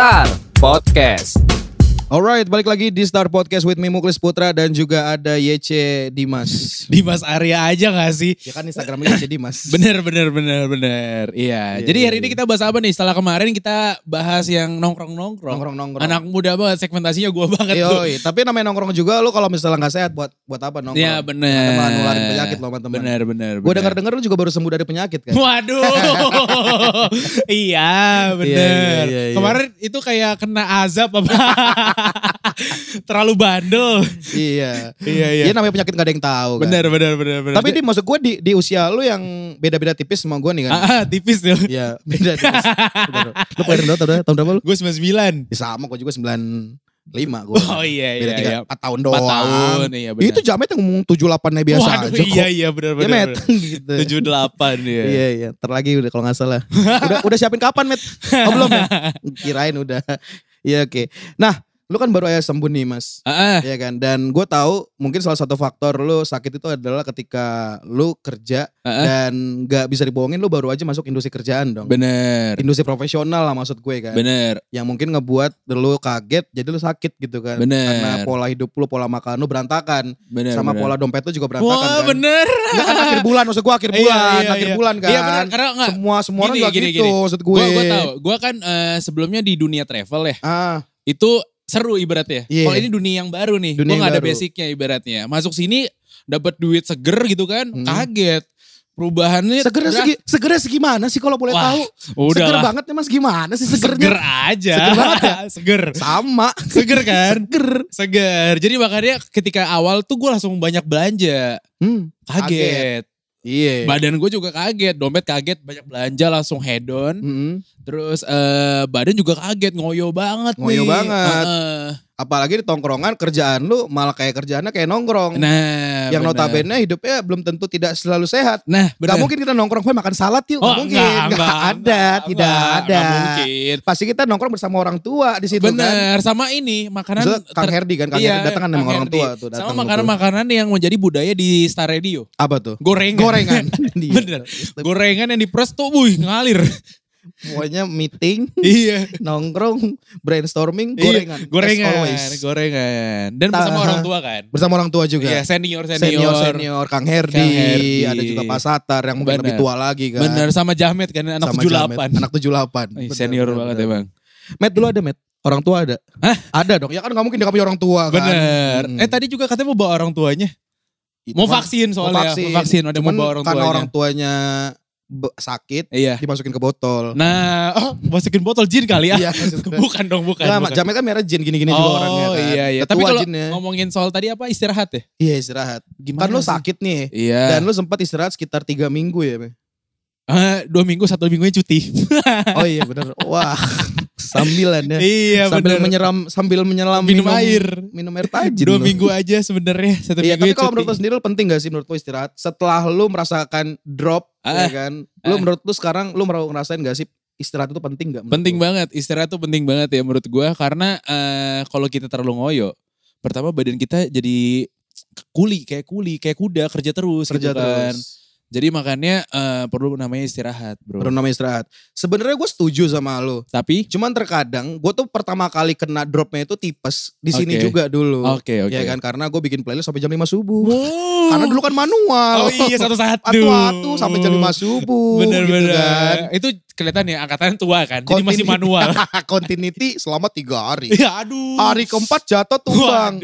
Star Podcast. Alright, balik lagi di Star Podcast with me Muklis Putra dan juga ada YC Dimas. Dimas Arya aja gak sih? Ya kan Instagramnya YC Dimas. Bener, bener, bener, bener. Iya. Iya, Jadi iya, hari ini iya. kita bahas apa nih? Setelah kemarin kita bahas yang nongkrong-nongkrong. Nongkrong-nongkrong. Anak muda banget, segmentasinya gue banget tuh. Yoi, tapi namanya nongkrong juga lu kalau misalnya nggak sehat buat buat apa nongkrong? Iya bener. Malah nularin penyakit loh teman-teman. Bener, bener. Gue denger-denger lu juga baru sembuh dari penyakit kan? Waduh. iya, bener. iya, iya, iya. Kemarin itu kayak kena azab apa? Terlalu bandel. iya. Iya, iya. Iya namanya penyakit gak ada yang tahu kan. Bener, bener, bener, bener. Tapi di maksud gue di, di usia lu yang beda-beda tipis sama gue nih kan. Ah, ah, tipis tuh. Iya, beda tipis. Lu kelahiran tahun berapa? Tahun berapa lu? Gue 99. Ya, sama gue juga 95 gue. Oh iya, Beda iya, tiga, iya. empat tahun Empat doang. tahun, iya bener. Itu jamet yang ngomong 78 nya biasa Waduh, aja kok. iya, iya, bener, Ya bener. met bener. gitu. 78 ya. Iya iya, ntar lagi udah kalau nggak salah. udah udah siapin kapan, Met? Oh belum ya? Kirain udah. Iya oke. Nah, lu kan baru aja sembuh nih, Mas. Ah, ah, Iya kan? Dan gue tahu mungkin salah satu faktor lu sakit itu adalah ketika lu kerja ah, ah. dan nggak bisa dibohongin lu baru aja masuk industri kerjaan dong. bener. Industri profesional lah maksud gue kan. Bener. Yang mungkin ngebuat lu kaget jadi lu sakit gitu kan. Bener. Karena pola hidup lu, pola makan lu berantakan. Bener. sama bener. pola dompet lu juga berantakan Wah kan. bener. Enggak kan akhir bulan maksud gue akhir Iya, bulan, iya, akhir iya. bulan kan. Iya bener, karena enggak. semua semua orang Gini, juga gini, gitu gini. maksud gue. Gue tahu. Gue kan eh, sebelumnya di dunia travel ya. Ah, Itu seru ibaratnya. Iya. Kalau ini dunia yang baru nih. Dunia Gue gak ada baru. basicnya ibaratnya. Masuk sini dapat duit seger gitu kan. Hmm. Kaget. Perubahannya. segernya udah- segi, segernya segimana sih kalau boleh Wah, tahu? Udah Seger lah. banget ya Mas gimana sih segernya? Seger aja. Seger banget ya? Seger. Sama. Seger kan? Seger. Seger. Jadi makanya ketika awal tuh gue langsung banyak belanja. Hmm, Kaget. Iya. Badan gue juga kaget. Dompet kaget. Banyak belanja langsung head on. Mm-mm. Terus eh badan juga kaget. Ngoyo banget Ngoyo nih. banget. Heeh. Apalagi di tongkrongan kerjaan lu malah kayak kerjaannya kayak nongkrong. Nah. yang bener. notabene hidupnya belum tentu tidak selalu sehat. Nah Gak benar. mungkin kita nongkrong, "Woi, makan salad yuk." Oh, Gak mungkin. enggak, Gak enggak, ada, enggak, tidak enggak, ada. enggak mungkin. Pasti kita nongkrong bersama orang tua di situ kan. Bener. Sama ini makanan. Maksudnya Kang Herdi kan, Kang Iya, Herdi datang kan sama orang tua tuh. Sama datang makanan-makanan yang menjadi budaya di Star Radio. Apa tuh? Gorengan. Gorengan. Iya. Bener. Gorengan yang dipres tuh, wih ngalir. Pokoknya meeting, iya. nongkrong, brainstorming, gorengan. Iya, gorengan, gorengan. Dan Ta- bersama orang tua kan. Bersama orang tua juga. Iya, senior, senior, senior. senior, Kang Herdi, Kang Herdi. ada juga Pak Satar yang mungkin Bener. lebih tua lagi kan. Bener, sama Jamet kan, anak Sama 78. Jamet, Anak 78. Ih, Bener, senior bener, banget bener. ya bang. Met dulu ada Met. Orang tua ada. Hah? Ada dong. Ya kan gak mungkin dia punya orang tua kan. Bener. Hmm. Eh tadi juga katanya mau bawa orang tuanya. Mau vaksin soalnya. Mau vaksin, ada mau Cuman bawa orang karena tuanya. orang tuanya sakit, Iya. dimasukin ke botol. Nah, oh masukin botol jin kali ya? Iya, bukan dong, bukan. Nah, bukan. Jamet kan merah jin gini-gini oh, juga orangnya kan. iya, iya. Udah Tapi kalau jinnya. ngomongin soal tadi apa istirahat ya? Iya istirahat. Gimana kan lu sih? sakit nih. Iya. Dan lu sempat istirahat sekitar tiga minggu ya, Me? Eh, dua minggu, satu minggunya cuti. Oh iya bener. Wah, sambilan ya. iya, sambil bener. menyeram sambil menyelam Minum air. minum air tajin Dua lu. minggu aja sebenarnya, satu Iya, tapi minggu kalau menurut lu sendiri lu penting gak sih menurut lu istirahat? Setelah lu merasakan drop, ya Ah. kan? Lu Ah. menurut lu sekarang lu merasa- ngerasain gak sih istirahat itu penting gak? Penting lu? banget, istirahat tuh penting banget ya menurut gua karena eh, kalau kita terlalu ngoyo, pertama badan kita jadi kuli kayak kuli kayak kuda kerja terus Kerja gitu kan. terus. Jadi makanya eh, perlu namanya istirahat, bro. Baru namanya istirahat. Sebenarnya gue setuju sama lu. Tapi Cuman terkadang gue tuh pertama kali kena dropnya itu tipes di sini Oke. juga dulu. oke oke. Ya kan karena gue bikin playlist sampai jam 5 subuh. Wow. Karena dulu kan manual. Oh iya satu-satu. Atu-atu sampai jam 5 subuh. Bener gitu bener. kan. Itu kelihatan ya angkatan tua kan. Jadi masih manual. Continuity selama tiga hari. ya aduh. Hari keempat jatuh tumbang.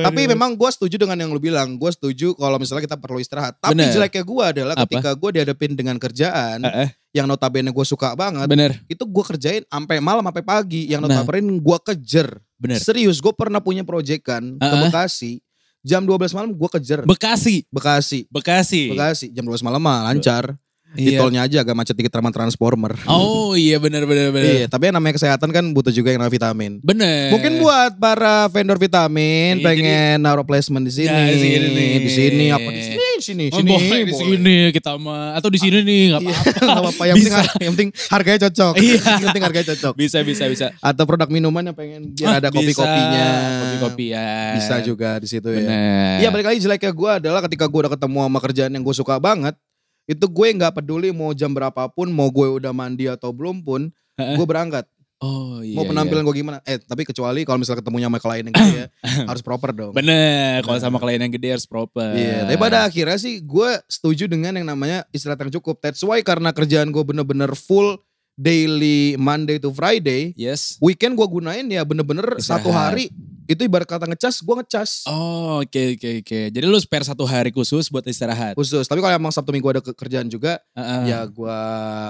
Tapi aduh. memang gue setuju dengan yang lu bilang. Gue setuju kalau misalnya kita perlu istirahat. Tapi Bener. jeleknya gue adalah ketika gue dihadapin dengan kerjaan eh, yang notabene gue suka banget. bener Itu gue kerjain sampai malam sampai pagi. Yang Nah. notabene gue kejer. bener. Serius gue pernah punya proyekan ke Uh-uh. Bekasi. Jam 12 malam gue kejer. Bekasi, Bekasi. Bekasi. Bekasi. Jam 12 malam mah lancar. Di Iya. tolnya aja agak macet dikit sama transformer. Oh iya bener bener bener. Iya, tapi yang namanya kesehatan kan butuh juga yang namanya vitamin. Bener. Mungkin buat para vendor vitamin Iya, pengen naruh placement di sini, Ya, di sini nih. di sini apa di sini, di sini, Oh, sini, boleh di sini kita mah atau di sini nih nggak Iya, apa-apa. nggak apa-apa. Yang penting, yang penting harganya cocok. Iya. yang penting harganya cocok. Bisa bisa bisa. Atau produk minuman yang pengen biar Ah, ada bisa. kopi-kopinya. Kopi-kopi ya. Bisa juga di situ ya. Bener. Iya balik lagi jeleknya gue adalah ketika gue udah ketemu sama kerjaan yang gue suka banget. Itu gue nggak peduli mau jam berapapun, mau gue udah mandi atau belum pun, gue berangkat. Oh iya. Mau penampilan gue gimana? Eh tapi kecuali kalau misalnya ketemunya sama klien yang gede ya, harus proper dong. iya. Bener, kalau Nah. sama klien yang gede harus proper. Iya, tapi pada akhirnya sih gue setuju dengan yang namanya istirahat yang cukup. That's why karena kerjaan gue bener-bener full daily Monday to Friday, Yes. weekend gue gunain ya bener-bener satu hari itu ibarat kata ngecas, gue ngecas Oh oke oke oke. Jadi lu spare satu hari khusus buat istirahat. khusus. Tapi kalau emang Sabtu Minggu ada ke- kerjaan juga, Heeh. ya gue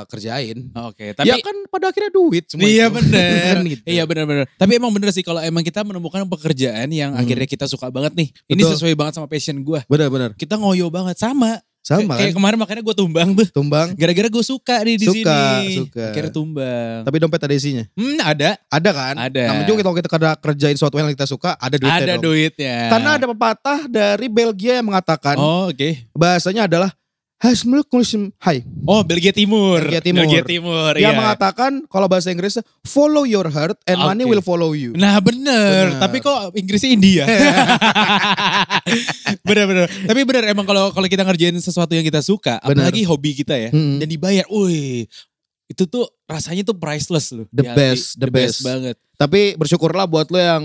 kerjain. Oke, tapi ya kan pada akhirnya duit semua. Iya itu. bener. Kan gitu. Iya bener-bener. Tapi emang bener sih kalau emang kita menemukan pekerjaan yang Hmm. akhirnya kita suka banget nih. Ini Betul. sesuai banget sama passion gue. Bener-bener. Kita ngoyo banget sama. Sama Kayak kan? kemarin makanya gue tumbang tuh. Tumbang. Gara-gara gue suka nih di Suka, sini. suka. Akhirnya tumbang. Tapi dompet ada isinya. Hmm ada. Ada kan? Ada. Namun juga kalau kita kerja- kerjain sesuatu yang kita suka, ada duitnya ada dong. duitnya. Karena ada pepatah dari Belgia yang mengatakan Oh oke. bahasanya adalah Hasmul Kulism Hai. Oh Belgia Timur. Belgia Timur. Belgia Timur. Dia iya. mengatakan kalau bahasa Inggrisnya follow your heart and money Oke. will follow you. Nah bener. Bener. Tapi kok Inggrisnya India? Bener-bener. Tapi bener emang kalau kalau kita ngerjain sesuatu yang kita suka, Bener. apalagi hobi kita ya, Mm-mm. dan dibayar, wih, itu tuh rasanya tuh priceless loh. The best, the best. banget. Tapi bersyukurlah buat lo yang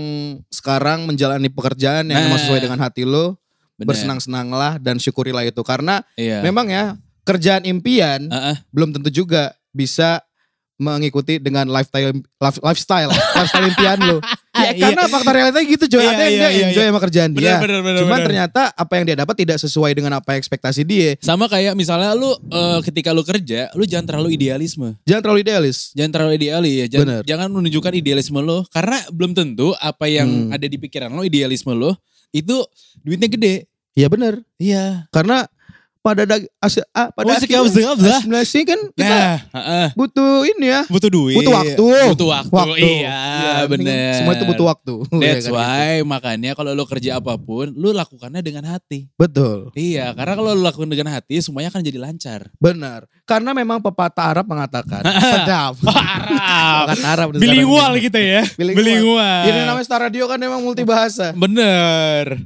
sekarang menjalani pekerjaan yang Nah. sesuai dengan hati lo. Bersenang-senanglah dan syukurilah itu. Karena Iya. memang ya kerjaan impian Heeh. belum tentu juga bisa mengikuti dengan lifestyle life- lifestyle lifestyle impian lo. Ya Iya. karena fakta realitanya gitu Joy. Iya, Ada yang iya, dia iya, enjoy iya. sama kerjaan Bener, dia. bener, bener, Cuman bener. ternyata apa yang dia dapat tidak sesuai dengan apa ekspektasi dia. Sama kayak misalnya lu eh, ketika lu kerja, lu jangan terlalu idealisme. Jangan terlalu idealis. Jangan terlalu idealis ya. Jangan, Bener. jangan menunjukkan idealisme lo karena belum tentu apa yang Hmm. ada di pikiran lo idealisme lo itu duitnya gede. Iya benar. Iya. Karena pada dag as- ah, pada Oh, akhirnya asimilasi kan kita Nah, heeh. butuh ini ya. butuh duit. Butuh waktu. Butuh waktu. Waktu. Iya, Iya, bener. Semua itu butuh waktu. That's Ya kan, gitu. why makanya kalau lo kerja apa pun, lu lakukannya dengan hati. Betul. Iya, karena kalau lu lakukan dengan hati, semuanya akan jadi lancar. Benar. Karena memang pepatah Arab mengatakan sedap. Arab. Arab. Bilingual gitu ya. Bilingual. Bilingual. Ini namanya Star Radio kan memang multibahasa. Bener.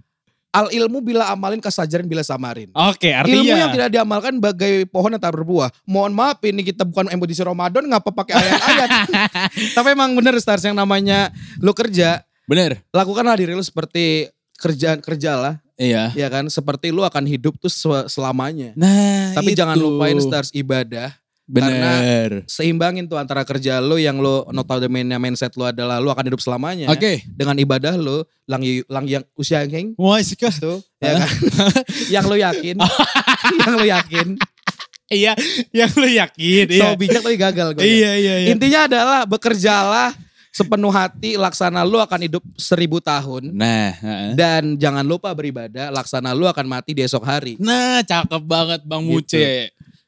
Al ilmu bila amalin kasajarin bila samarin. Oke, artinya. Ilmu yang tidak diamalkan bagai pohon yang tak berbuah. Mohon maaf ini kita bukan edisi Ramadan ngapa pakai ayat-ayat. Tapi emang bener Stars yang namanya lu kerja, Bener. lakukanlah diri lu seperti kerjaan kerjalah Iya. ya kan seperti lu akan hidup tuh se- selamanya. Nah, Tapi jangan itu. lupain Stars ibadah. Bener. Seimbangin tuh antara kerja lu yang lu notabene mindset lu adalah lu akan hidup selamanya. Oke. Dengan ibadah lu lang, lang yang usia yang Wah, sih tuh ya kan. yang lu yakin. yang lu yakin. Iya, yang lu yakin. Iya. So bijak tapi gagal gue. Iya, iya, iya. Intinya adalah bekerjalah sepenuh hati laksana lu akan hidup seribu tahun. Nah, heeh. Dan jangan lupa beribadah, laksana lu akan mati di esok hari. Nah, cakep banget Bang Gitu.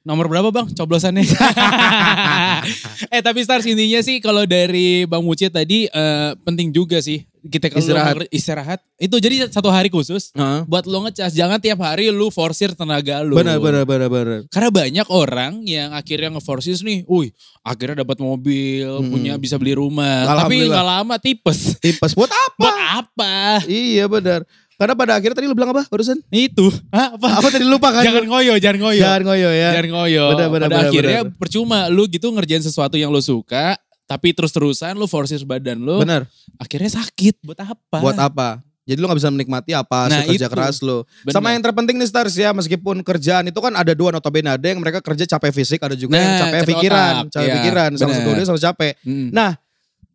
Nomor berapa Bang coblosannya? eh tapi Stars intinya sih kalau dari Bang Muce tadi eh, penting juga sih kita kalau Istirahat. istirahat itu jadi satu hari khusus Heeh. buat lo ngecas jangan tiap hari lu forsir tenaga lu. Benar, benar, benar, benar. Karena banyak orang yang akhirnya ngeforsis nih, wih akhirnya dapat mobil, Hmm. punya bisa beli rumah. Tapi nggak lama tipes. Tipes buat apa? Buat apa? Iya benar. Karena pada akhirnya tadi lu bilang apa barusan? Itu. Hah, apa? Apa tadi lupa kan? Jangan ngoyo, jangan ngoyo. Jangan ngoyo ya. Jangan ngoyo. Benar, benar, Pada benar, akhirnya benar. percuma lu gitu ngerjain sesuatu yang lu suka, tapi terus-terusan lu forces badan lu, Benar. akhirnya sakit. Buat apa? Buat apa? Jadi lu gak bisa menikmati apa hasil Nah, kerja itu. keras lu. Benar. Sama yang terpenting nih Stars ya, meskipun kerjaan itu kan ada dua notabene. Ada yang mereka kerja capek fisik, ada juga yang Nah, capek capek pikiran. otak. Capek Iya, pikiran, sama dia sama capek. Mm. Nah,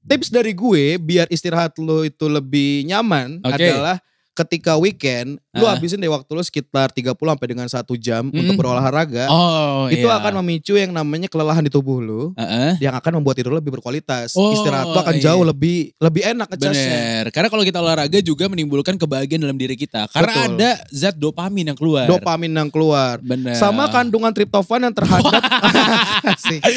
tips dari gue biar istirahat lu itu lebih nyaman Oke. adalah ketika weekend, lu Ah. habisin deh waktu lu sekitar 30 sampai dengan satu jam untuk Mm. berolahraga. Oh, itu iya. akan memicu yang namanya kelelahan di tubuh lu Heeh. yang akan membuat tidur lu lebih berkualitas. Oh, Istirahat lu akan iya. jauh lebih lebih enak ngecasnya. Bener. Karena kalau kita olahraga juga menimbulkan kebahagiaan dalam diri kita. Karena Betul. ada zat dopamin yang keluar. Dopamin yang keluar. Bener. Sama kandungan triptofan yang terhadap Asik.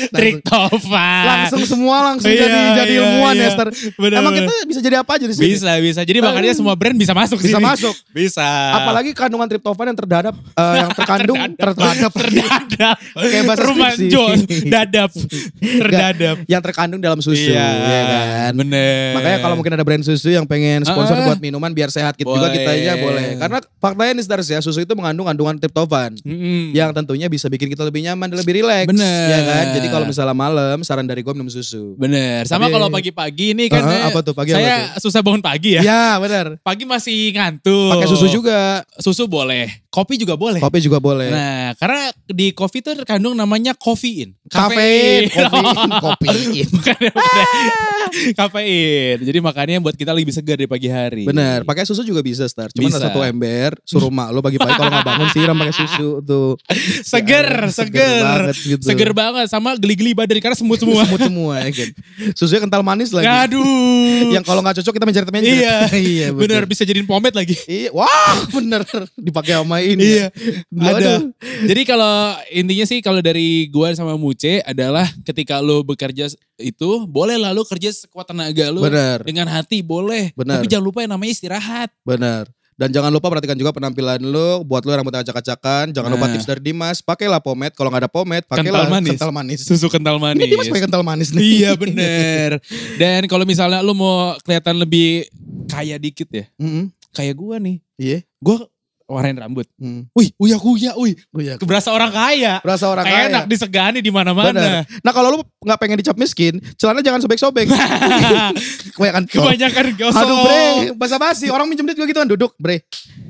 langsung, semua langsung Iya, jadi jadi iya, ilmuwan iya. ya Star. Bener, Emang bener. kita bisa jadi apa aja di sini? Bisa, bisa. Jadi makanya semua brand bisa masuk bisa masuk. Bisa. Apalagi kandungan triptofan yang terdadap eh, yang terkandung terdadap terdadap. Kayak bahasa Rumah. John, dadap. Terdadap. yang terkandung dalam susu Iya, ya kan. Bener. Makanya kalau mungkin ada brand susu yang pengen sponsor Ah. buat minuman biar sehat gitu juga kita aja boleh. Karena faktanya nih stars ya, susu itu mengandung kandungan triptofan Mm-mm. yang tentunya bisa bikin kita lebih nyaman dan lebih rileks. Bener. Ya kan? Jadi kalau misalnya malam saran dari gue minum susu. Bener. Sama kalau pagi-pagi nih kan Ah, saya, apa tuh? Pagi apa saya susah bangun pagi ya. Ya, benar. Pagi masih ngantuk. Pakai susu juga. Susu boleh. Kopi juga boleh. Kopi juga boleh. Nah, karena di kopi tuh terkandung namanya kofein. Kafein, kofein, bukan. Kafein. Jadi makanya buat kita lebih segar di pagi hari. Bener, pakai susu juga bisa Star. Cuman Bisa. satu ember, suruh mak lo pagi-pagi kalau nggak bangun siram pakai susu tuh. Seger, Ya, seger. banget gitu. Seger banget sama geli-geli badan karena semut semua. Semut semua ya kan. Susunya kental manis lagi. Aduh. Yang kalau nggak cocok kita mencret-mencret. Iya. iya Bener bisa jadiin pomade lagi. Iya, wah bener dipakai sama ini. Iya. Aduh. Ada. Jadi kalau intinya sih kalau dari gua sama Muce adalah ketika lu bekerja itu boleh lah lu kerja sekuat tenaga lu Bener, dengan hati boleh. Bener. Tapi jangan lupa yang namanya istirahat. bener. Dan jangan lupa perhatikan juga penampilan lu, buat lu rambut acak-acakan, jangan lupa Nah. tips dari Dimas, pakailah pomade, kalau nggak ada pomade, pakailah Kental manis. kental manis. Susu kental manis. Ini Dimas pakai kental manis nih. Iya bener. Dan kalau misalnya lu mau kelihatan lebih kaya dikit ya. Mm-mm. Kayak gua nih. Iya. Gua warnain rambut. Hmm. Wih, uya kuya, wih. Iya. Berasa orang kaya. Berasa orang kaya. enak disegani di mana-mana. Nah kalau lu nggak pengen dicap miskin, celana jangan sobek-sobek. Kebanyakan Kebanyakan gosok. Aduh bre, basa-basi. Orang minjem duit juga gitu kan, duduk bre.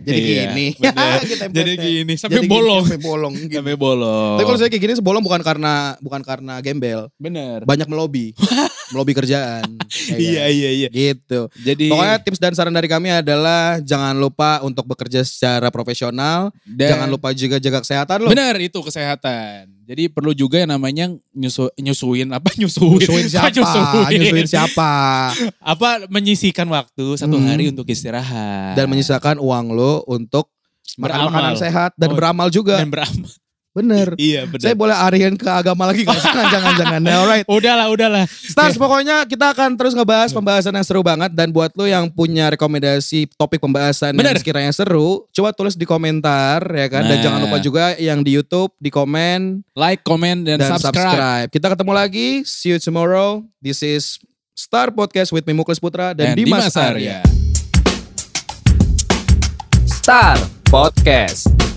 Jadi Iya, gini. bener. Jadi gini, sampai Jadi bolong. Sampai bolong. gitu. Sampai bolong. Tapi kalau saya kayak gini sebolong bukan karena bukan karena gembel, Bener. banyak melobi, melobi kerjaan. Ya Iya, kan? iya, iya. Gitu. Jadi Pokoknya tips dan saran dari kami adalah jangan lupa untuk bekerja secara profesional, dan- jangan lupa juga jaga kesehatan lo. Benar itu kesehatan. Jadi perlu juga yang namanya nyusu, nyusuin apa nyusuin? Nyusuin siapa? Nyusuin? Nyusuin siapa? Apa menyisihkan waktu satu Hmm. hari untuk istirahat Dan menyisakan uang lo untuk makan Beramal. makanan sehat dan Oh. beramal juga. dan beramal. Bener. iya benar. Saya boleh arian ke agama lagi gak? Jangan, jangan, jangan. Nah, alright. Udahlah, udahlah. Stars, pokoknya kita akan terus ngebahas pembahasan yang seru banget. Dan buat lo yang punya rekomendasi topik pembahasan Bener. yang sekiranya seru, coba tulis di komentar ya kan. Dan Nah. jangan lupa juga yang di Youtube, di komen, Like, comment dan, dan, subscribe. subscribe. Kita ketemu lagi. See you tomorrow. This is Star Podcast with me Muklis Putra dan, Dimas, Arya. Arya. Star Podcast.